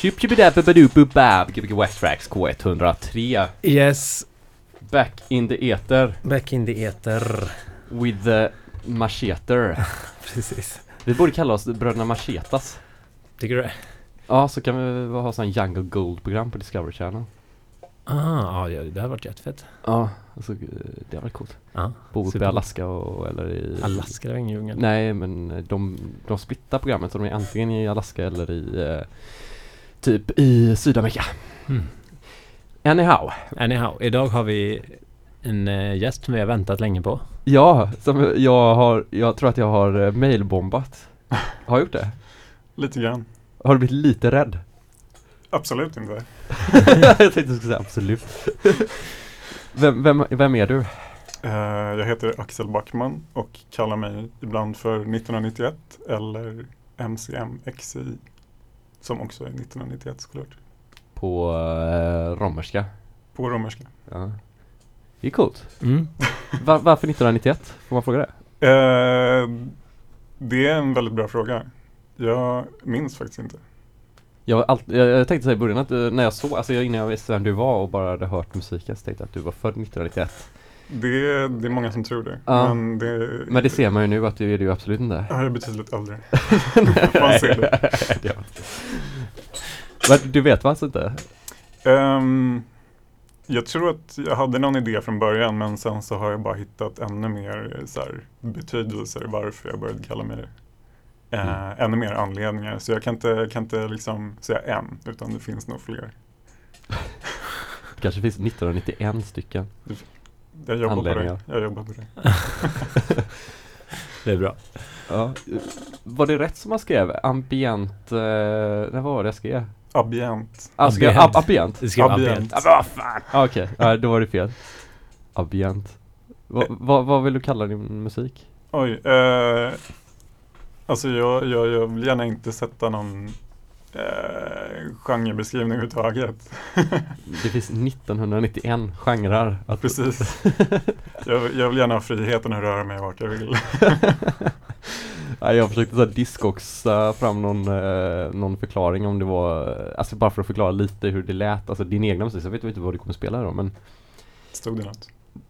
Chip chip badoo bab Gbg West Tracks K103 Yes, Back in the ether back in the ether. With the macheter Precis. Vi borde kalla oss bröderna Machetas Tycker du det? Ja, så kan vi ha sån Jungle Gold-program på Discovery Channel Ah, ja, det har varit jättefett. Ja, alltså det har varit coolt Ja, Bo uppe i. Alaska och, eller i Alaska, det var ingen djungel. Nej, men de, de splittar programmet så de är antingen i Alaska eller i eh, typ i Sydamerika. Mm. Anyhow. Anyhow, idag har vi en eh, gäst som vi har väntat länge på. Ja, som jag har, jag tror att jag har eh, mailbombat. Har jag gjort det? Lite grann. Har du blivit lite rädd? Absolut inte. jag tänkte du skulle säga absolut. vem, vem, vem är du? Eh, jag heter Axel Backman och kallar mig ibland för 1991 eller MCMXI som också är 1991 såklart. På uh, romerska. På romerska. Ja. Det är coolt. Mm. Var, varför 1991? Får man fråga det? Eh, det är en väldigt bra fråga. Jag minns faktiskt inte. Jag, allt, jag, jag tänkte säga i början att eh, när jag såg, alltså jag, innan jag visste vem du var och bara hade hört musiken så tänkte jag att du var född 1991. Det är, det är många som tror det. Ja. Men, det, Men det ser man ju nu att du är ju absolut inte. Ja, jag är betydligt äldre. Man ser det. inte. Men du vet alltså inte? Ehm, jag tror att jag hade någon idé från början men sen så har jag bara hittat ännu mer eh, så här, betydelser varför jag började kalla mig det. Eh, Mm. Ännu mer anledningar. Så jag kan inte, kan inte liksom säga en utan det finns nog fler. Kanske finns 1991 stycken. Jag jobbar på det. Anledningar. Jag jobbar på det. Det är bra. Ja. Var det rätt som man skrev? Ambient, eh, när var det jag skrev? Abient. Ah, skrev Ambient. ab- ambient? Det ska vara Ambient. ambient. Ah, vad fan! Ah, Okej, ja, då var det fel. Ambient. Va, va, vad vill du kalla din musik? Oj. Eh, alltså jag, jag, jag vill gärna inte sätta någon eh, genrebeskrivning överhuvudtaget. Det finns 1991 genrer. Att, Precis. Jag, jag vill gärna ha friheten att röra mig vart jag vill. Nej, jag försökte så diskoxa fram någon, eh, någon förklaring om det var, alltså bara för att förklara lite hur det lät, alltså din egna musik, så jag vet inte vad du kommer spela då men Stod det något?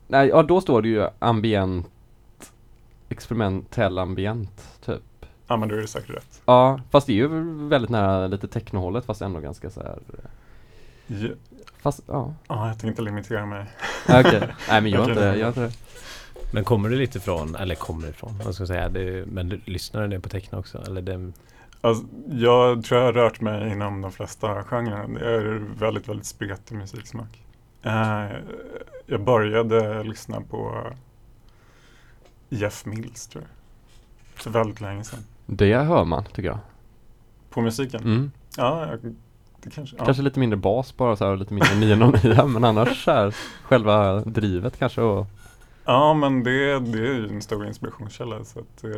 Nej, ja då står det ju ambient Experimentell ambient, typ Ja men då är det säkert rätt. Ja, fast det är ju väldigt nära lite technohållet fast ändå ganska så här. eh, Ja, Fast, ja, ja, jag tänkte inte limitera mig. Ja, okej Nej men gör inte det, gör inte det Men kommer det lite från, eller kommer ifrån, vad ska jag säga, det, men du, lyssnar du på techno också? Eller det, Alltså, jag tror jag har rört mig inom de flesta genrer. Jag är väldigt, väldigt spretig musiksmak. Eh, jag började lyssna på Jeff Mills tror jag. För väldigt länge sedan. Det hör man, tycker jag På musiken? mm. Ja, jag, det kanske. Ja. Kanske lite mindre bas bara så här, och lite mindre 909 men annars så här, själva drivet kanske och Ja, men det, det är ju en stor inspirationskälla så att, eh,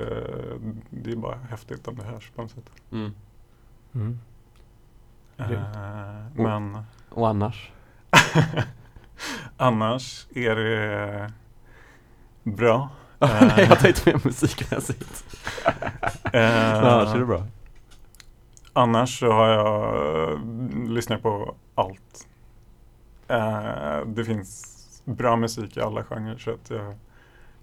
det är bara häftigt om det hörs på något sätt. mm. mm. Eh, Grymt. men Och annars? annars är det bra. Nej, jag tänkte mer musikmässigt Eh, Annars är det bra Annars så har jag lyssnat på allt. Eh, det finns bra musik i alla genrer så att jag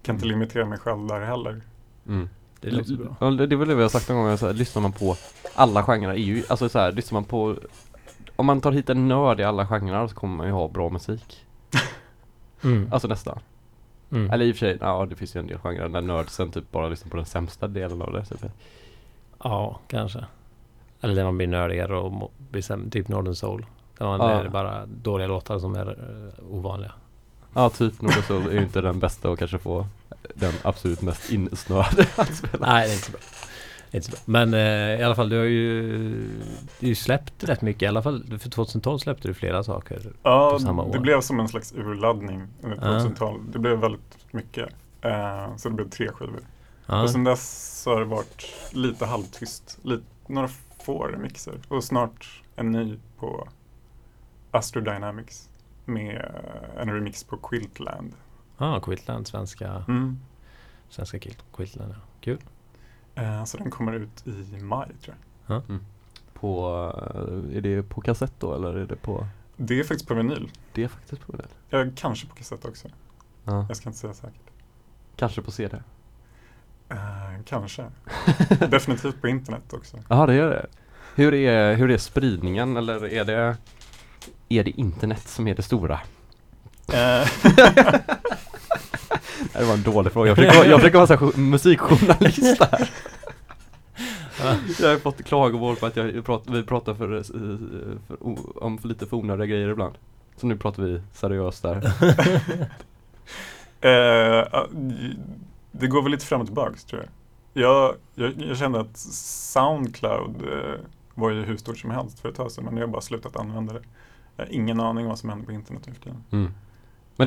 kan inte Mm. limitera mig själv där heller. mm. det låter bra. Ja, det det är väl det vi har sagt någon gång, så här, lyssnar man på alla genrer ju, alltså så här, lyssnar man på Om man tar hit en nörd i alla genrer så kommer man ju ha bra musik Mm. Alltså nästan Mm. Eller i och för sig, ja det finns ju en del genrer där nördsen typ bara lyssnar på den sämsta delen av det typ. Ja, kanske. Eller där man blir nördigare och blir säm- typ Northern Soul. Där man Ja. är det bara dåliga låtar som är uh, ovanliga. Ja typ Nordic Soul är ju inte den bästa och kanske få den absolut mest insnöade att spela Nej, det är inte så bra. Inte. Men eh, i alla fall, du har ju, du har ju släppt rätt mycket. I alla fall för 2012 släppte du flera saker. Ja, På samma år. det blev som en slags urladdning under Ja. 2012. Det blev väldigt mycket. Eh, så det blev tre skivor. Ja, Och sen dess har det varit lite halvtyst. Lite, några få remixer. Och snart en ny på Astro Dynamics. Med en remix på Quiltland. ah, Quiltland, svenska, Mm. svenska Quil- Quiltland. Ja. Kul. Eh, så den kommer ut i maj tror jag. på, eh, är det på kassett då eller är det på, Det är faktiskt på vinyl. det är faktiskt på det. Ja, kanske på kassett också. Ja. Jag ska inte säga säkert. Kanske på CD. Eh, kanske. Definitivt på internet också. Ja det gör det. Hur är, hur är spridningen eller är det, är det internet som är det stora? Det var en dålig fråga. Jag försöker, vara- jag försöker vara så här jo- musikjournalist här. Jag har fått klagomål på att jag pratar, vi pratar för, eh, för, om för lite för onödiga grejer ibland. Så nu pratar vi seriöst där. eh, ja, det går väl lite fram och tillbaka tror jag. Jag, jag, jag kände att Soundcloud eh, var ju hur stort som helst för ett tag sedan men nu har jag bara slutat använda det. Jag har ingen aning vad som händer på internet nu för tiden. Mm.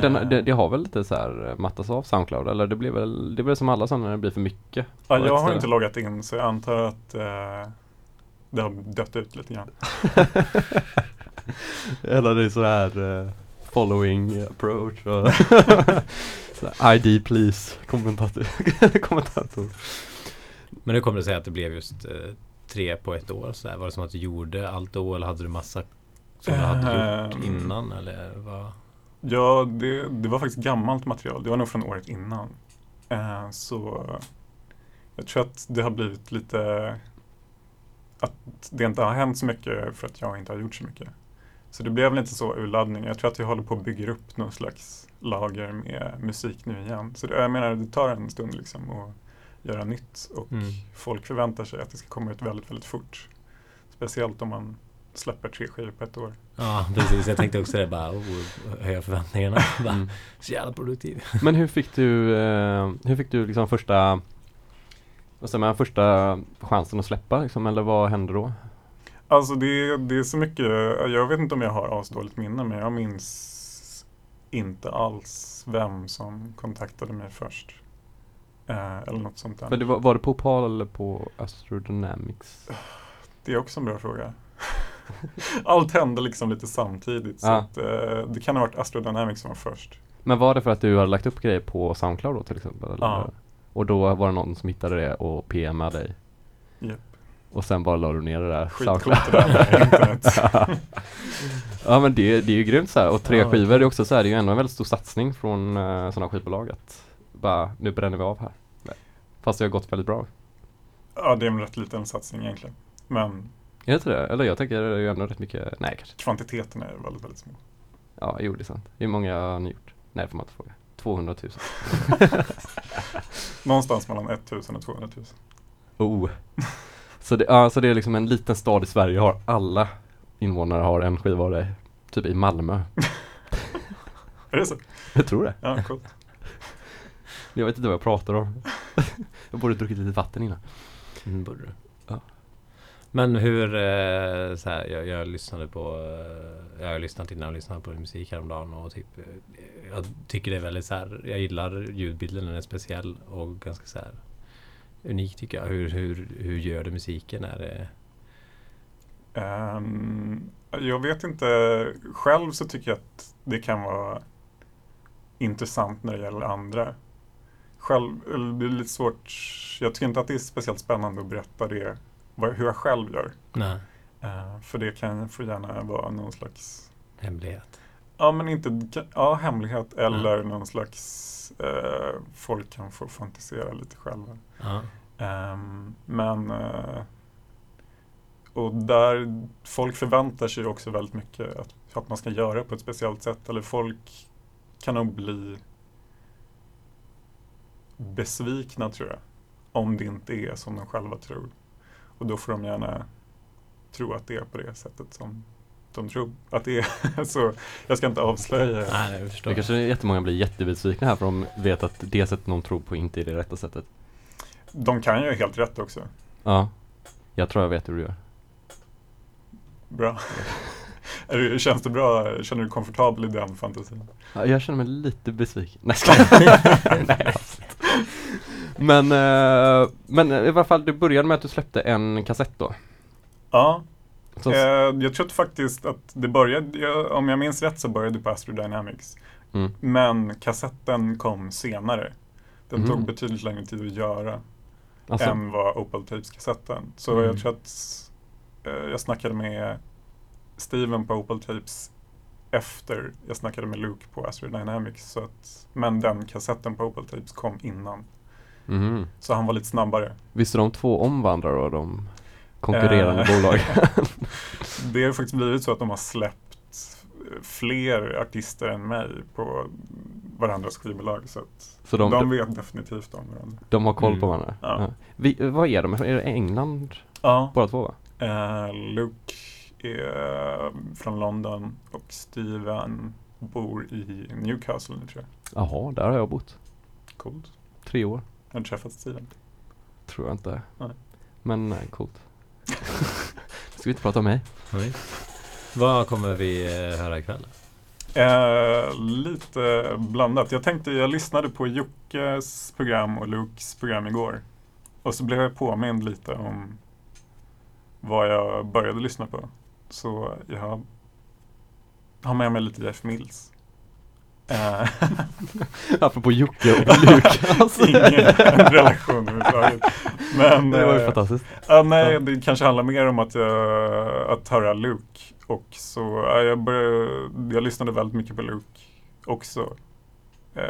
Men den, det, det har väl lite så här eh, mattats av Soundcloud eller det blir väl, det blir som alla sådana när det blir för mycket. Ja, jag har inte loggat in så jag antar att eh, det har dött ut lite grann. Eller det är så här eh, following approach och så här, ID please kommentator. kommentator. Men hur kommer det sig att det blev just eh, tre på ett år? Så där? Var det som att du gjorde allt då eller hade du massa som du hade gjort Ehm. innan? Eller vad? Ja, det, det var faktiskt gammalt material. Det var nog från året innan. Eh, så jag tror att det har blivit lite att det inte har hänt så mycket för att jag inte har gjort så mycket. Så det blev väl inte så urladdning. Jag tror att jag håller på att bygga upp någon slags lager med musik nu igen. Så det, jag menar, det tar en stund liksom att göra nytt och Mm. folk förväntar sig att det ska komma ut väldigt, väldigt fort. Speciellt om man släpper tre skivor på ett år. Ja, precis. Jag tänkte också det bara, oh, höja förväntningarna. Bara, Mm. Så jävla produktiv. Men hur fick du, eh, hur fick du liksom första, vad säger man, första chansen att släppa liksom, eller vad hände då? Alltså det, det är så mycket, jag vet inte om jag har asdåligt minne men jag minns inte alls vem som kontaktade mig först. Eh, eller något sånt där. Men det var, var det på Opal eller på Astrodynamics? Det är också en bra fråga. Allt hände liksom lite samtidigt så Ja. att, eh, det kan ha varit Astrodynamics som var först. Men var det för att du hade lagt upp grejer på Soundcloud då till exempel? Ja. Och då var det någon som hittade det och PMade dig? Japp. Och sen bara la du ner det där Skitcoolt det där internet. ja men det, det är ju grymt så här. och tre Ja. skivor det är också så här, det är ju ändå en väldigt stor satsning från uh, sådana skivbolag att bara, nu bränner vi av här. Fast det har gått väldigt bra. Ja, det är en rätt liten satsning egentligen. Men Är det inte det? Eller jag tänker det är ju ändå rätt mycket, nej kanske kvantiteten är väldigt, väldigt små. Ja, jo det är sant. Hur många har ni gjort? Nej, får man inte fråga. 200 000. Någonstans mellan 1000 och 200 000. Oh. Så det, ja, så det är liksom en liten stad i Sverige har alla invånare har en skiva av dig. Typ i Malmö. Är det så? Jag tror det. Ja, coolt. Jag vet inte vad jag pratar om. jag borde druckit lite vatten innan. Mm, borde du. Men hur, eh, så här, jag, jag lyssnade på, eh, jag har lyssnat innan och lyssnat på musik häromdagen och typ, eh, jag tycker det är väldigt så här, jag gillar ljudbilden, den är speciell och ganska så här unik tycker jag. Hur, hur, hur gör du musiken? Är det, Um, jag vet inte, själv så tycker jag att det kan vara intressant när det gäller andra. Själv, det är lite svårt, jag tycker inte att det är speciellt spännande att berätta det, vad, hur jag själv gör. nej, Eh, för det kan få gärna vara någon slags, hemlighet? ja men inte, ja hemlighet eller någon slags, eh, folk kan få fantisera lite själva. Ja. Ehm, men eh, och där folk förväntar sig också väldigt mycket att, att man ska göra på ett speciellt sätt. Eller folk kan nog bli besvikna tror jag. Om det inte är som de själva tror. Och då får de gärna tro att det är på det sättet som de tror att det är. Så jag ska inte avslöja. Nej, jag förstår. Det kanske jättemånga blir jättebesvikna här för de vet att det sättet någon tror på inte är det rätta sättet. De kan ju helt rätt också. Ja. Jag tror jag vet hur du gör. Bra. Är du, känns det bra? Känner du dig komfortabel i den fantasin? Ja, jag känner mig lite besviken. Nej, ska jag? Nej. Men, eh, men i alla fall, du började med att du släppte en kassett då. Ja, Så, Eh, jag tror faktiskt att det började, jag, om jag minns rätt så började det på Astro Dynamics. mm, Men kassetten kom senare. Den Mhm. tog betydligt längre tid att göra alltså, än vad Opal Tapes-kassetten. Så Mm. jag tror att eh, jag snackade med Steven på Opal Tapes efter jag snackade med Luke på Astro Dynamics. Så att, men den kassetten på Opal Tapes kom innan. Mhm. Så han var lite snabbare. Visste de två om varandra då, de konkurrerande Eh. bolag? Det har faktiskt blivit så att de har släppt fler artister än mig på varandras skivbolag. Så att Så de, de, vet definitivt om varandra. de har koll på Mm. varandra? Ja. Vi, vad är de? Är det England Ja. båda två va? Eh, Luke är från London och Steven bor i Newcastle nu tror jag. Jaha, där har jag bott. Coolt. Tre år. Har du träffat Steven? Tror jag inte. Nej. Men eh, coolt. Ska vi inte prata om mig? Nej. Vad kommer vi eh, höra ikväll? Eh, lite blandat. Jag tänkte, jag lyssnade på Jockes program och Lukes program igår. Och så blev jag påmind lite om vad jag började lyssna på. Så jag har med mig lite Jeff Mills. Eh, Apropå Jocke och Lukas. ingen relation överhuvudtaget. Men det var ju eh, fantastiskt. Ja, nej, det kanske handlar mer om att, jag, att höra Luke. Och så, ja, jag, började, jag lyssnade väldigt mycket på Luke också eh,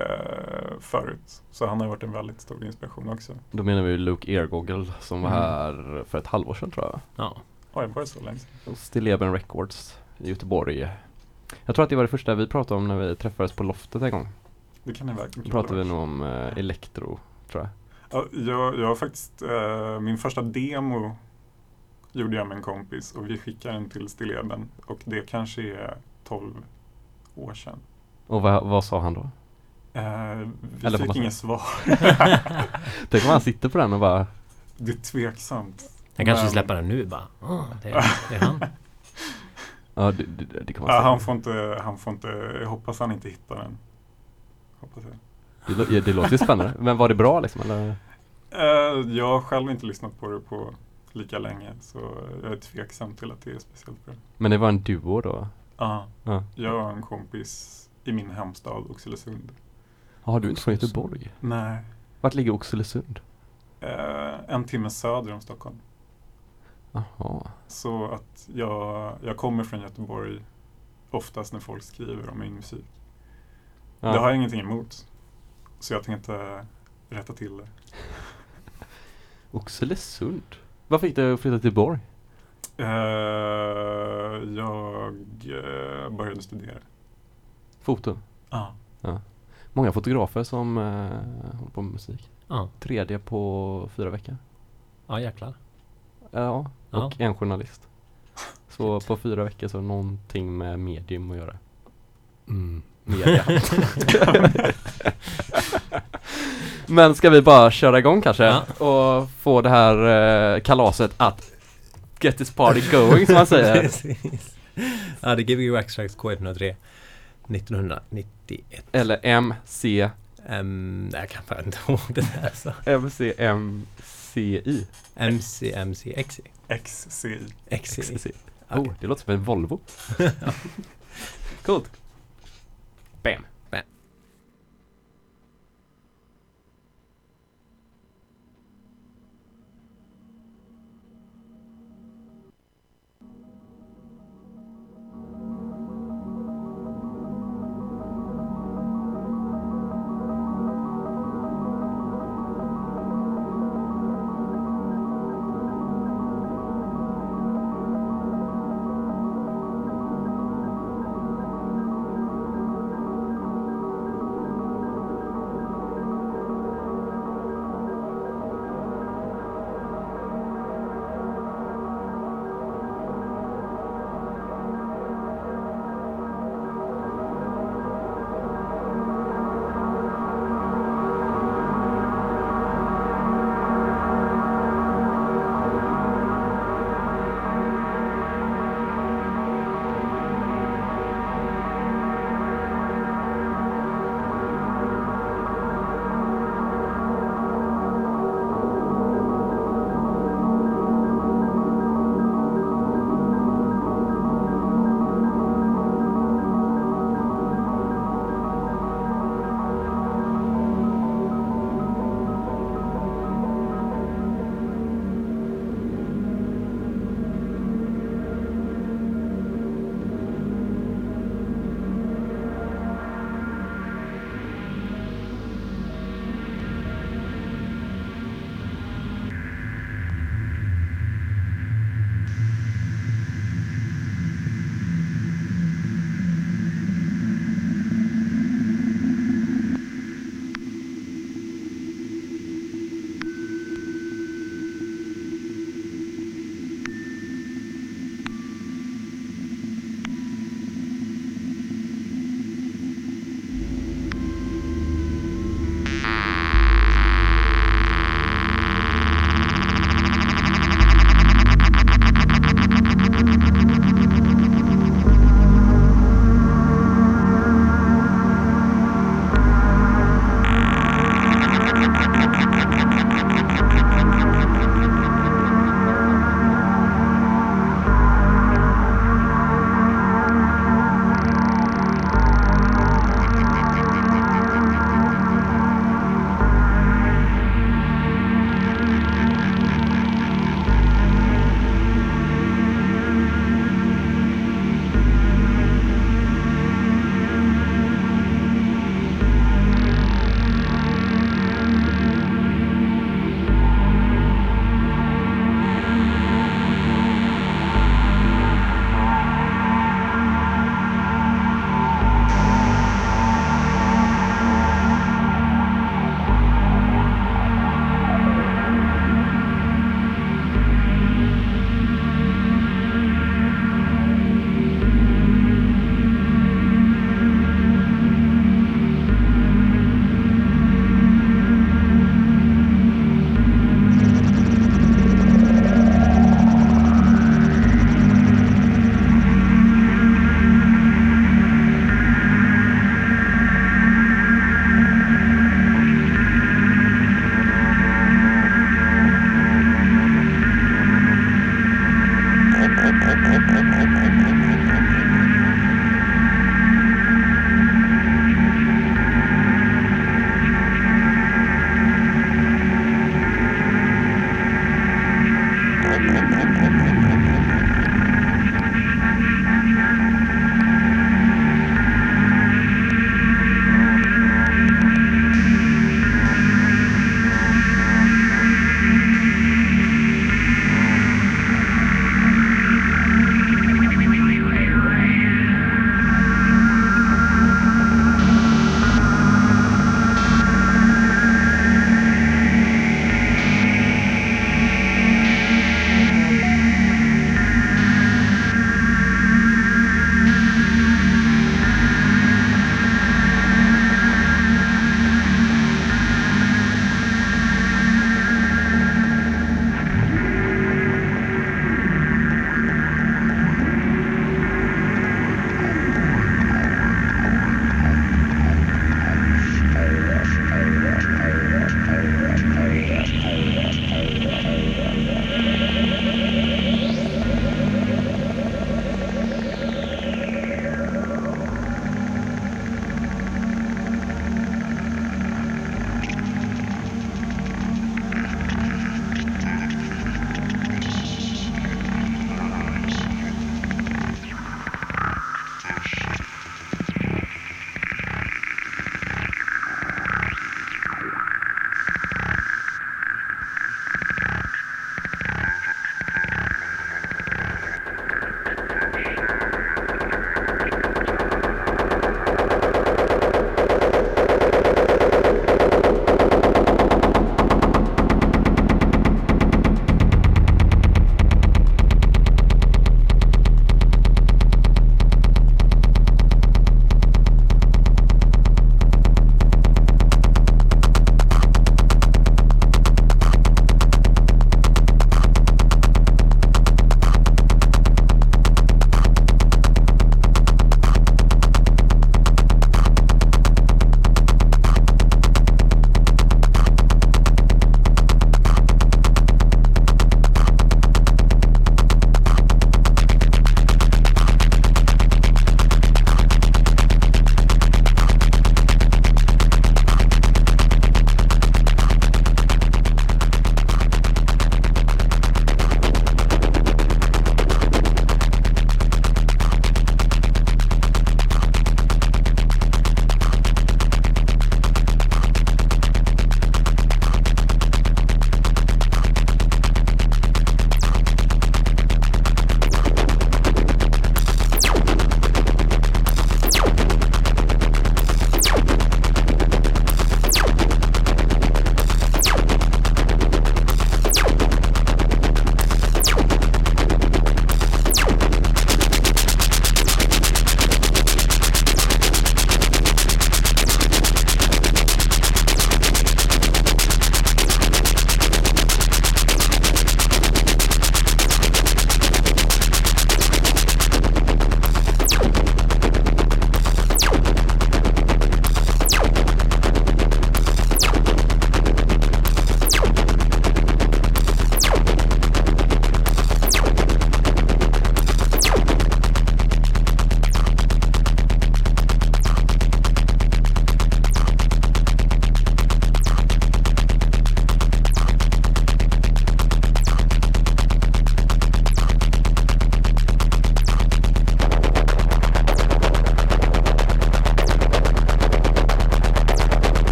förut. Så han har varit en väldigt stor inspiration också. Då menar vi Luke Eargoggle som var Mm. här för ett halvår sedan tror jag. Ja. Oj, var det så länge sedan? Hos Stilleben Records i Göteborg. Jag tror att det var det första vi pratade om när vi träffades på loftet en gång. Det kan ni verkligen Då pratade vi nog om eh, elektro, tror jag. Ja, jag, jag har faktiskt, eh, min första demo gjorde jag med en kompis och vi skickade den till Stilleben. Och det kanske är 12 år sedan. Och vad, vad sa han då? Eh, vi Eller fick inget svar. Tänk om han sitter på den och bara Det är tveksamt. Jag kanske Men- släpper den nu bara. Oh, det, är, det är han. Ja, det, det, det kan man Ja, säga. han får inte, han får inte, jag hoppas han inte hittar den. Hoppas jag. Det, det låter ju spännande. Men var det bra liksom? Eller? Eh, jag har själv inte lyssnat på det på lika länge så jag är tveksam till att det är speciellt bra. Men det var en duo då? Ja, Ja. jag har en kompis i min hemstad Oxelösund. Har du inte från Göteborg? Nej. Vart ligger Oxelösund? Eh, en timme söder om Stockholm. Jaha. Så att jag, jag kommer från Göteborg oftast när folk skriver om min musik. Ja. Det har jag ingenting emot. Så jag tänkte rätta till det. Oxelösund? Vad fick dig att flytta till Borg? Eh, jag eh, började studera. Foto? Ja. Många fotografer som eh, håller på med musik. Tredje på fyra veckor. ja jäklar. Ja, Ja. och en journalist. Så på fyra veckor så har någonting med medium att göra. Mm. Media. Men ska vi bara köra igång kanske? Ja. Och få det här eh, kalaset att get this party going som man säger. Precis. Ja, det är Gbg Waxtrax K103 1991. Eller MC, Um, jag kan bara inte ihåg det där så. MCMCI. MC, XCI. XI. XCI. Okej. Oh, det låter som en Volvo. Coolt. Bam.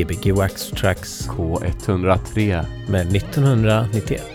Gbg Wax Tracks K103 med 1991.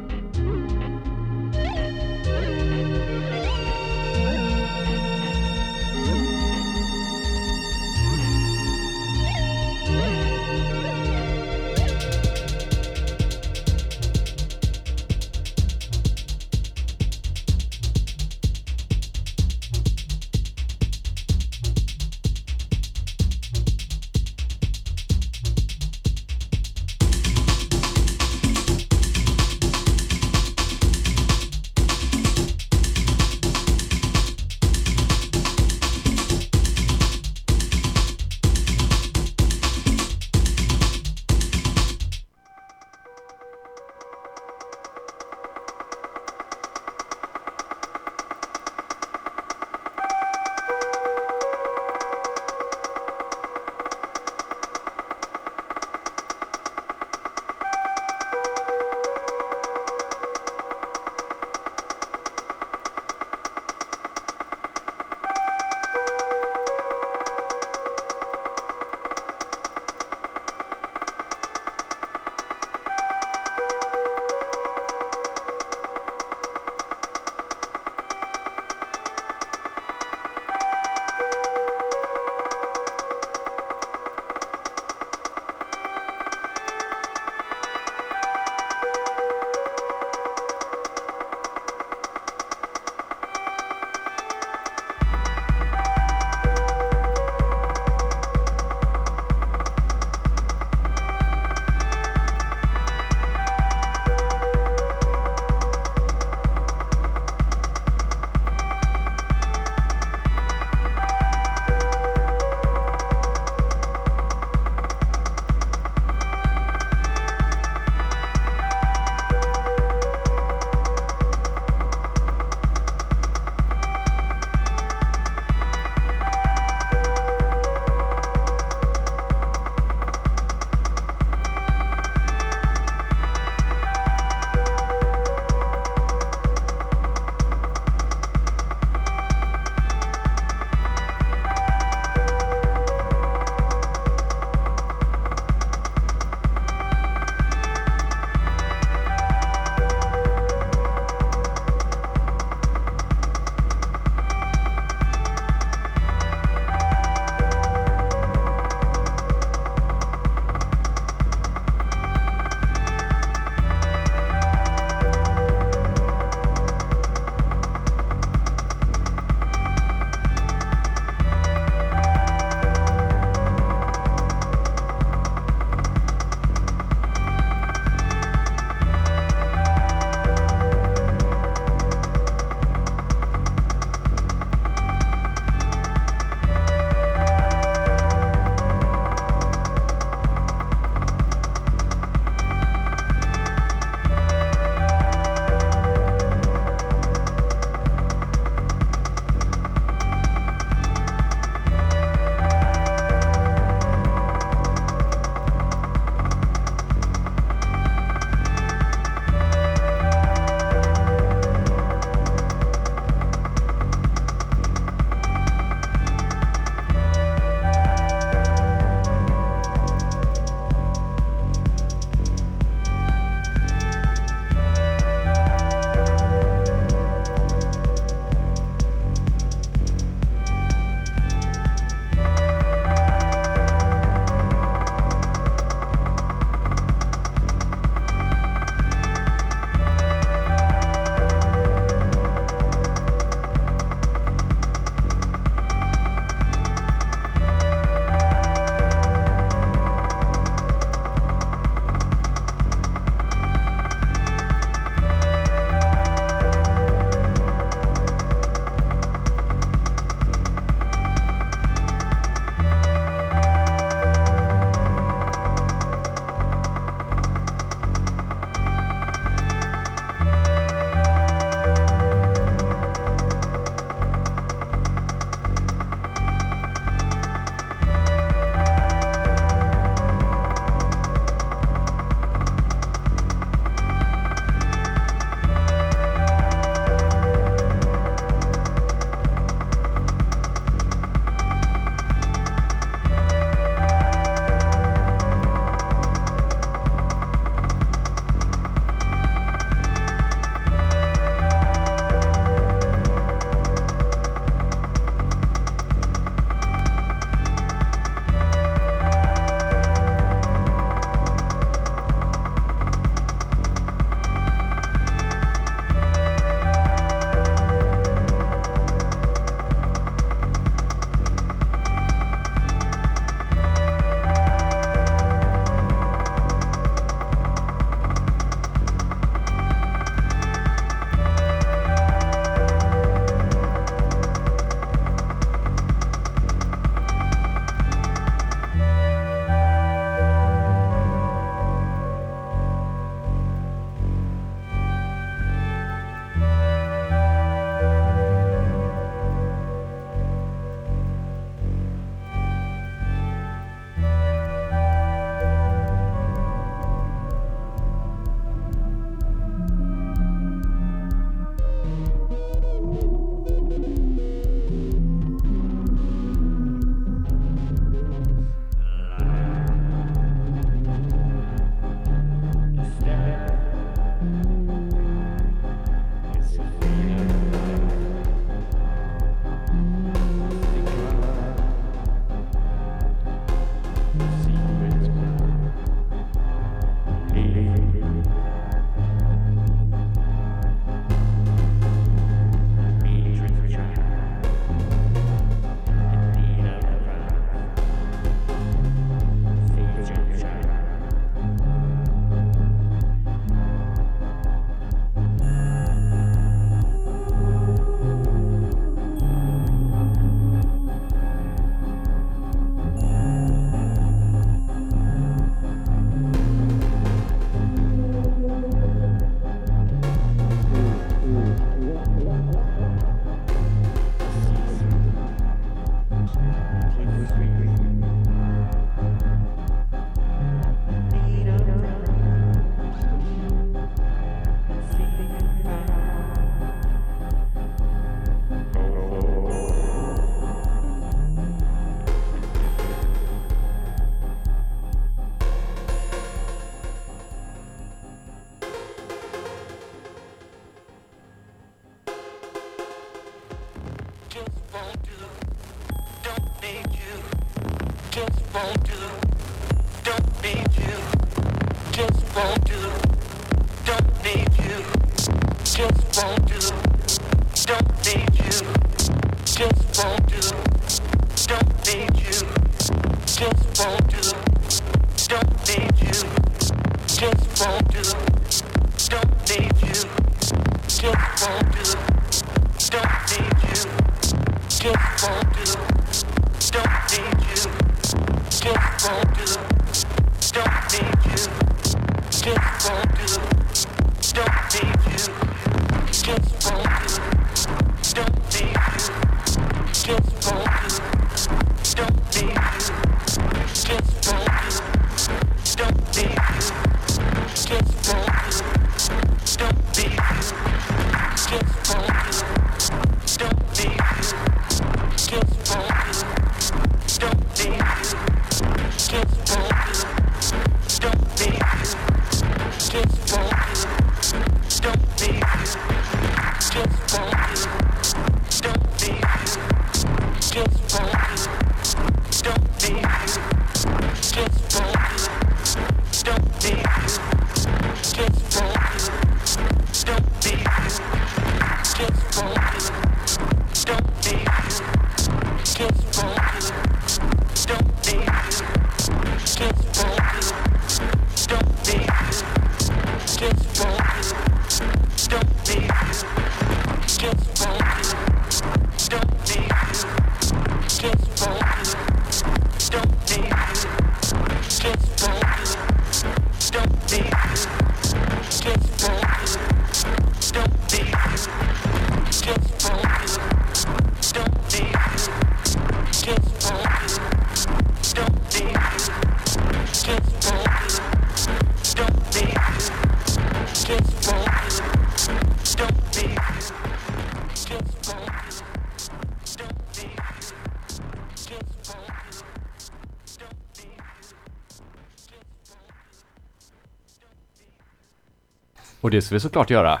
Och det ska vi såklart göra.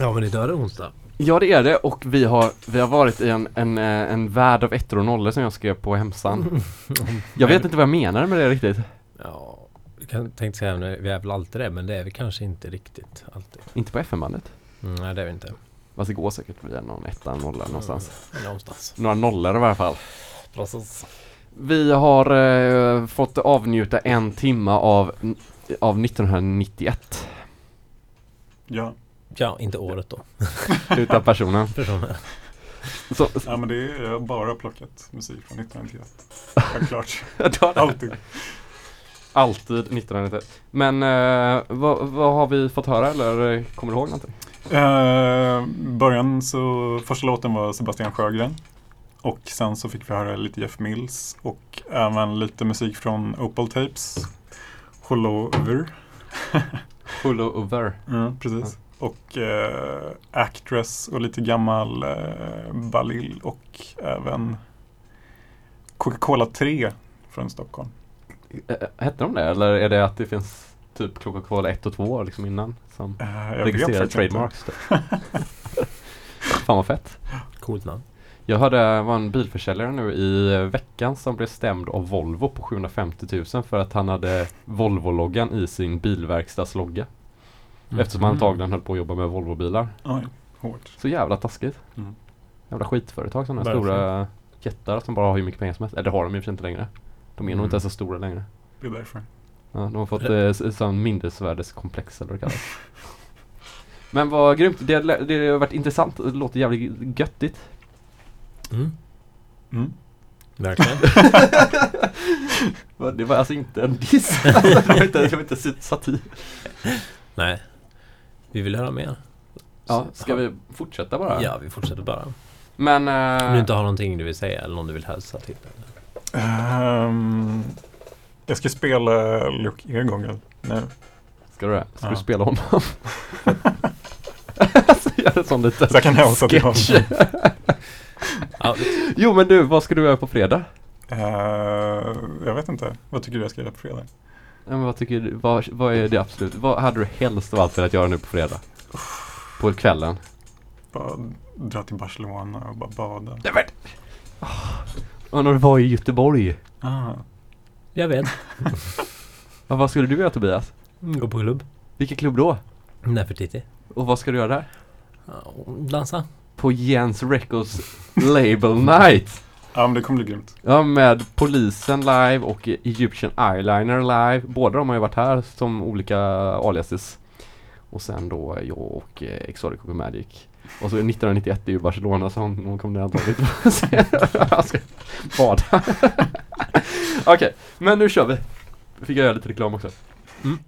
Ja men idag är det onsdag. Ja det är det och vi har, vi har varit i en, en, eh, en värld av ettor och nollor som jag skrev på hemsidan. Jag vet inte vad jag menar med det riktigt. Ja, jag kan- tänkte säga vi är väl alltid det men det är vi kanske inte riktigt alltid. Inte på FM-bandet. Mm, nej det är vi inte. Fast det går säkert via någon etta, nolla någonstans. Mm, någonstans. Några nollor i varje fall. Precis. Vi har eh, fått avnjuta en timma av, av 1991 Ja, Ja, inte året då. utan personen. Personen. Så, ja men det är jag bara plockat musik från 1991. Självklart. Alltid. alltid 1991. Men eh, vad, vad har vi fått höra eller kommer du ihåg någonting? Eh, början så, första låten var Sebastian Sjögren. Och sen så fick vi höra lite Jeff Mills och även lite musik från Opal Tapes. Hollover. Full over. Mm, precis. Och eh, Actress och lite gammal eh, Balil och även Coca-Cola 3 från Stockholm. Eh, Hette de det eller är det att det finns typ Coca-Cola 1 och 2 liksom innan som Eh, jag vet registrerade trademarks? Fan vad fett. Coolt namn. Jag hörde det var en bilförsäljare nu i veckan som blev stämd av Volvo på 750 000 för att han hade Volvo-loggan i sin bilverkstadslogga. Eftersom han antagligen höll på att jobba med Volvo-bilar. Oj, hårt. Så jävla taskigt. Mm. Jävla skitföretag sådana här stora jättar som bara har hur mycket pengar som helst. Eller det har de sig inte längre. De är nog Mm. inte ens så stora längre. Det är därför. Ja, de har fått eh, sån minnesvärdeskomplex eller vad det kallas. Men vad grymt. Det, det har varit intressant. Det låter jävligt göttigt. Mm. Mm. Verkligen. Det var alltså inte en diss. Alltså, det var inte, det var inte satir. nej. Vi vill höra mer. Ja, ska vi fortsätta bara? Ja, vi fortsätter bara. Men... Om du inte har någonting du vill säga eller någon du vill hälsa till. Ehm, jag ska spela Luke Eagle nu. Ska du det? Ska Ja. du spela honom? alltså, gör en sån liten Så jag kan hälsa till honom. Jo men du, vad ska du göra på fredag? Eh, jag vet inte. Vad tycker du jag ska göra på fredag? Ja, men vad tycker du, vad, vad är det absolut, vad hade du helst av allt velat göra nu på fredag? På kvällen? Bara dra till Barcelona och bara bada. Nej men! Ah, Ja, när du var i Göteborg. Ah. Jag vet. Ja, vad skulle du göra Tobias? Gå på klubb. Vilken klubb då? Nefertiti. Och vad ska du göra där? Ja, Dansa. På Jens Records Label Night. Ja, men det kommer bli grymt. Ja, med Polisen live och Egyptian Eyeliner live. Båda de har ju varit här som olika aliases. Och sen då jag och eh, Exotic och Magic. Och så 1991 är ju Barcelona så hon kommer antagligen inte se. Bada. Okej, men nu kör vi. Fick jag göra lite reklam också. Mm.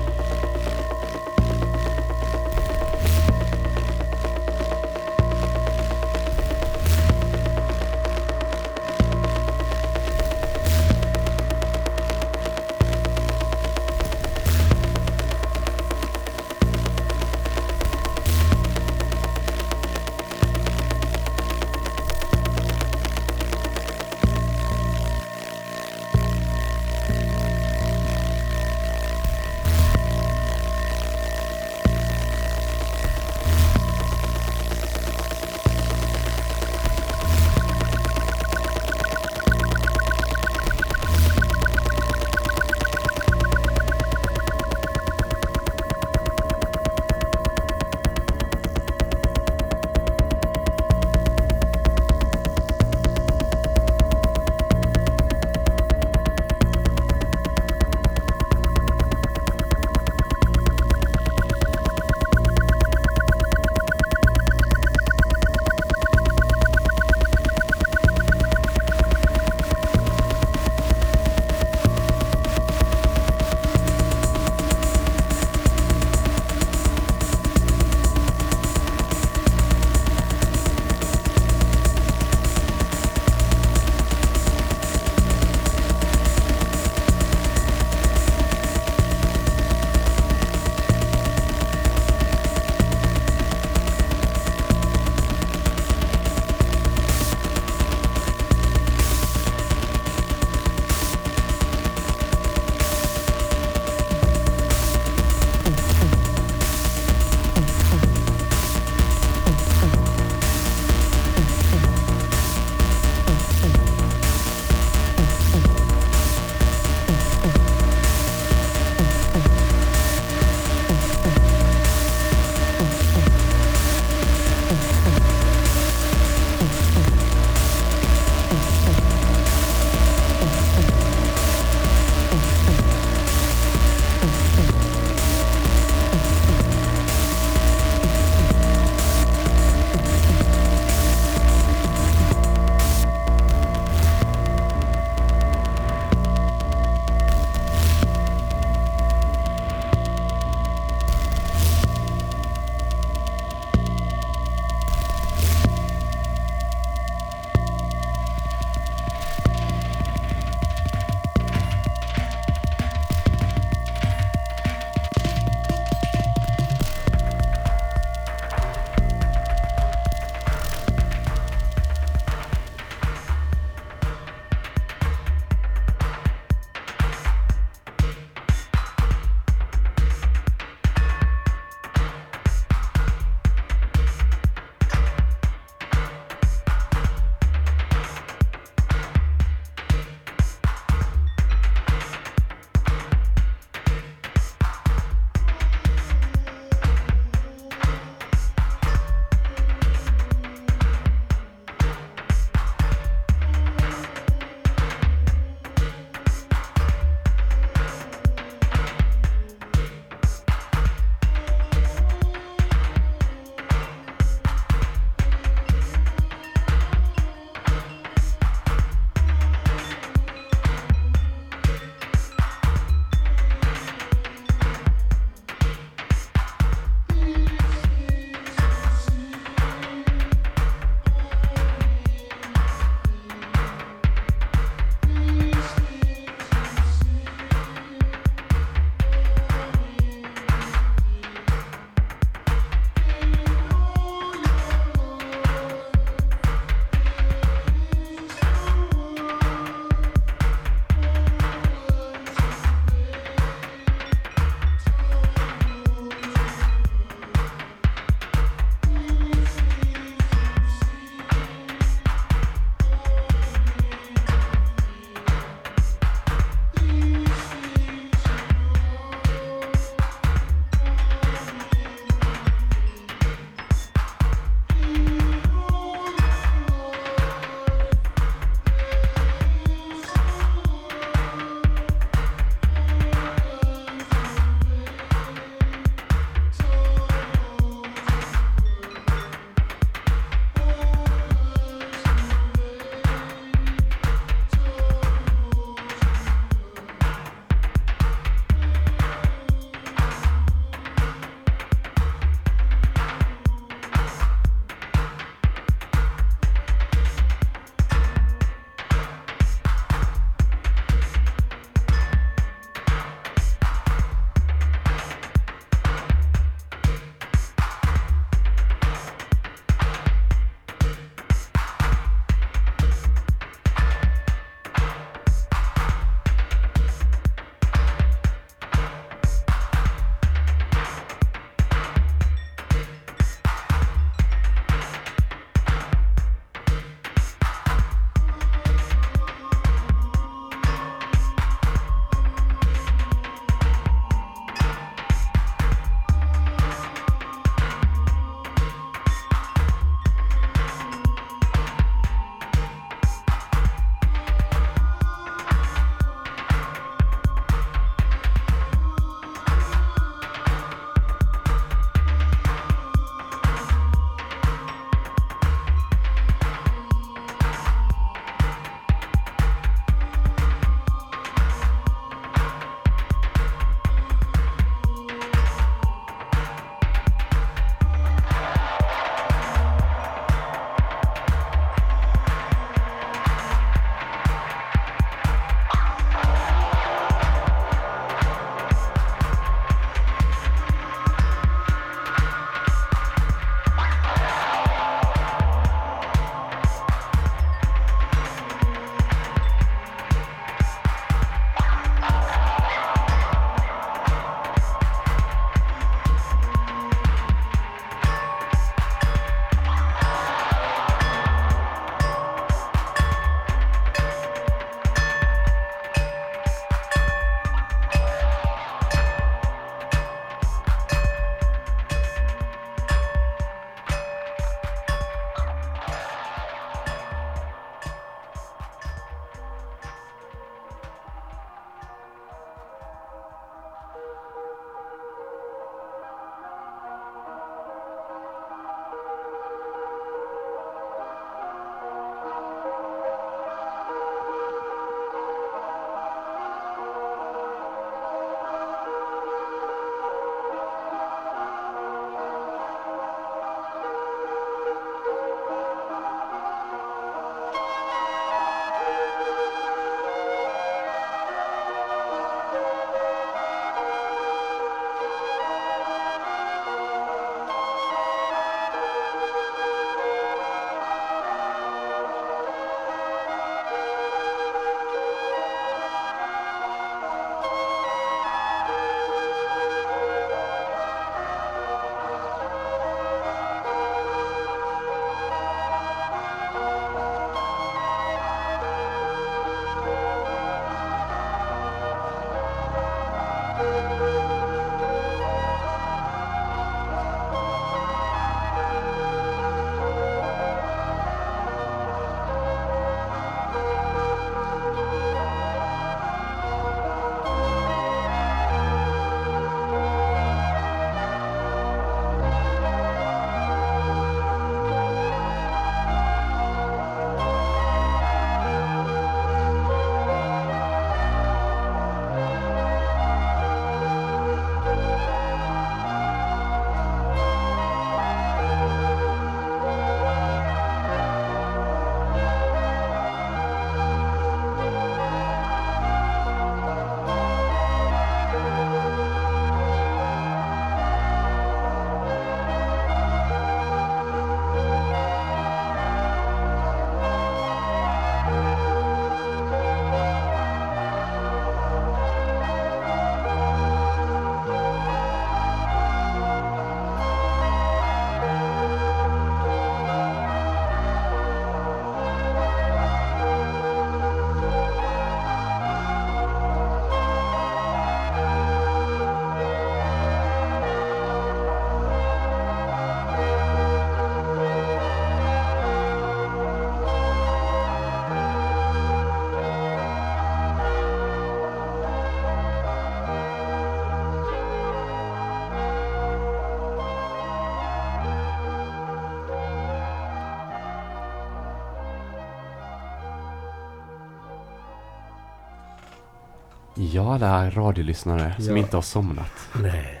Ja, alla radiolyssnare som Ja. inte har somnat. Nej.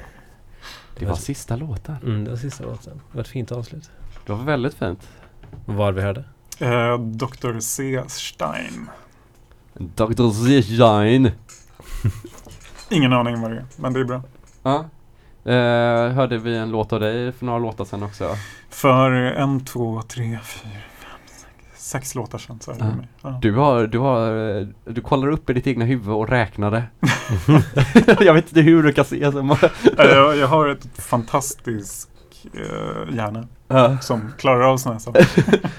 Det var sista låten. Mm, det var sista låten. Det var ett fint avslut. Det var väldigt fint. Vad var det vi hörde? Eh, Dr. C. Stein. Dr. Zidane. Ingen aning vad det är, men det är bra. Ja. Eh, hörde vi en låt av dig för några låtar sedan också. För en, två, tre, fyra, sex, låtar sedan så är det Ja. med. Ja. Du har, du har, eh, du kollar upp i ditt egna huvud och räknade. jag vet inte hur du kan se så. Jag, jag har ett fantastiskt eh, hjärna Ja. som klarar av sådana här saker.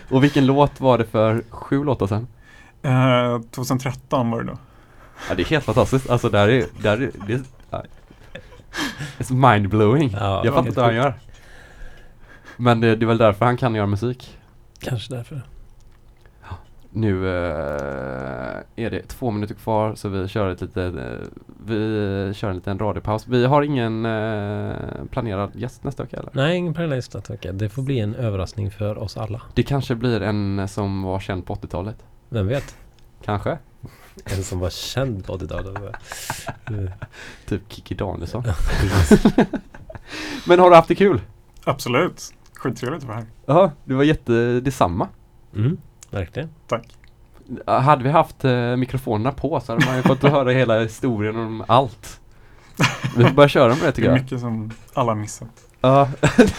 Och vilken låt var det för sju låtar sedan? Eh, 2013 var det då. Ja, det är helt fantastiskt. Alltså där är, där är, det är. It's mindblowing. Ja, jag fattar inte vad han gör. Men det, det är väl därför han kan göra musik. Kanske därför. Nu eh, är det två minuter kvar så vi kör ett lite, eh, vi kör en liten radiopaus. Vi har ingen eh, planerad gäst nästa vecka eller? Nej, ingen parallellist nästa vecka. Det får bli en överraskning för oss alla. Det kanske blir en som var känd på 80-talet. Vem vet? Kanske. En som var känd på 80-talet. Eh, Typ Kikki Danielsson. Men har du haft det kul? Absolut. Skittrevligt att vara här. Ja, det var jätte, detsamma. Mm, verkligen. Tack. Hade vi haft eh, mikrofonerna på så hade man ju fått höra hela historien om allt. Vi får börja köra med det Det tycker är jag. mycket som alla missat. Ja,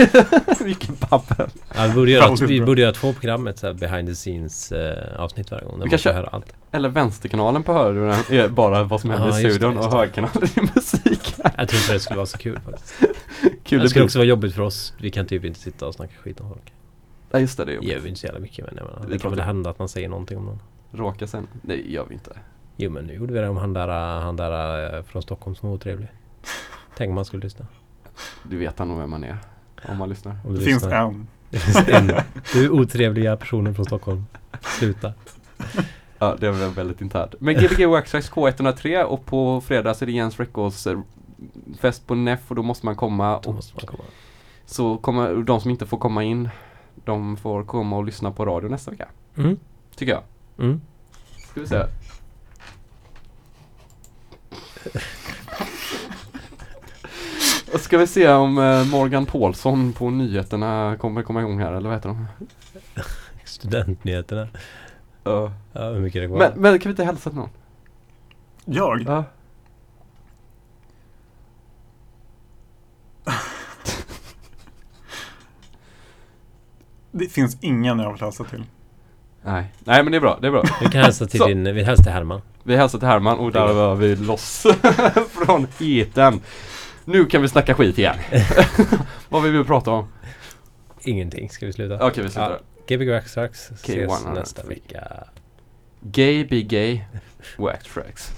mycket babbel. Ja, vi borde göra, vi borde göra två program, ett så här behind the scenes eh, avsnitt varje gång. Där Vi man kan får köra- höra allt. Eller vänsterkanalen på hörluren är bara vad som händer Ja, i det, studion just och det. högerkanalen är musik. Jag tror inte det skulle vara så kul faktiskt. Kul det skulle också vara jobbigt för oss. Vi kan typ inte sitta och snacka skit om folk. Ja just det, det är Det jobbigt. gör vi inte så jävla mycket men jag menar, Vi det kan väl hända att man säger någonting om någon. Råka sen. Nej, gör vi inte. Jo men nu gjorde vi det om han där, han där eh, från Stockholm som var otrevlig. Tänk om man skulle lyssna. Du vet han nog vem man är. Om man lyssnar. Om Det finns lyssnar. en. Det finns en. Du otrevliga personen från Stockholm. Sluta. Ja, det är väl väldigt internt. Men Gbg Waxtrax K103 och på fredag så är det Jens Records eh, fest på NEF och då måste man komma. Då Och måste man komma. så kommer de som inte får komma in, de får komma och lyssna på radio nästa vecka. Mm. Tycker jag. Mm. Ska vi se. Och ska vi se om eh, Morgan Paulsson på nyheterna kommer komma igång här, eller vad heter de? Studentnyheterna. Ja. Ja, hur mycket är det kvar? Men, men kan vi inte hälsa till någon? Jag? Ja. Det finns ingen jag vill hälsa till. Nej. Nej men det är bra, det är bra. Vi kan hälsa till din, vi hälsar till Herman. Vi hälsar till Herman och där var vi loss från eten. Nu kan vi snacka skit igen. Vad vill vi prata om? Ingenting, ska vi sluta? Okej vi slutar. Ja. Gbg Waxtrax ses K103. nästa vecka. Gay be gay. Wax tracks.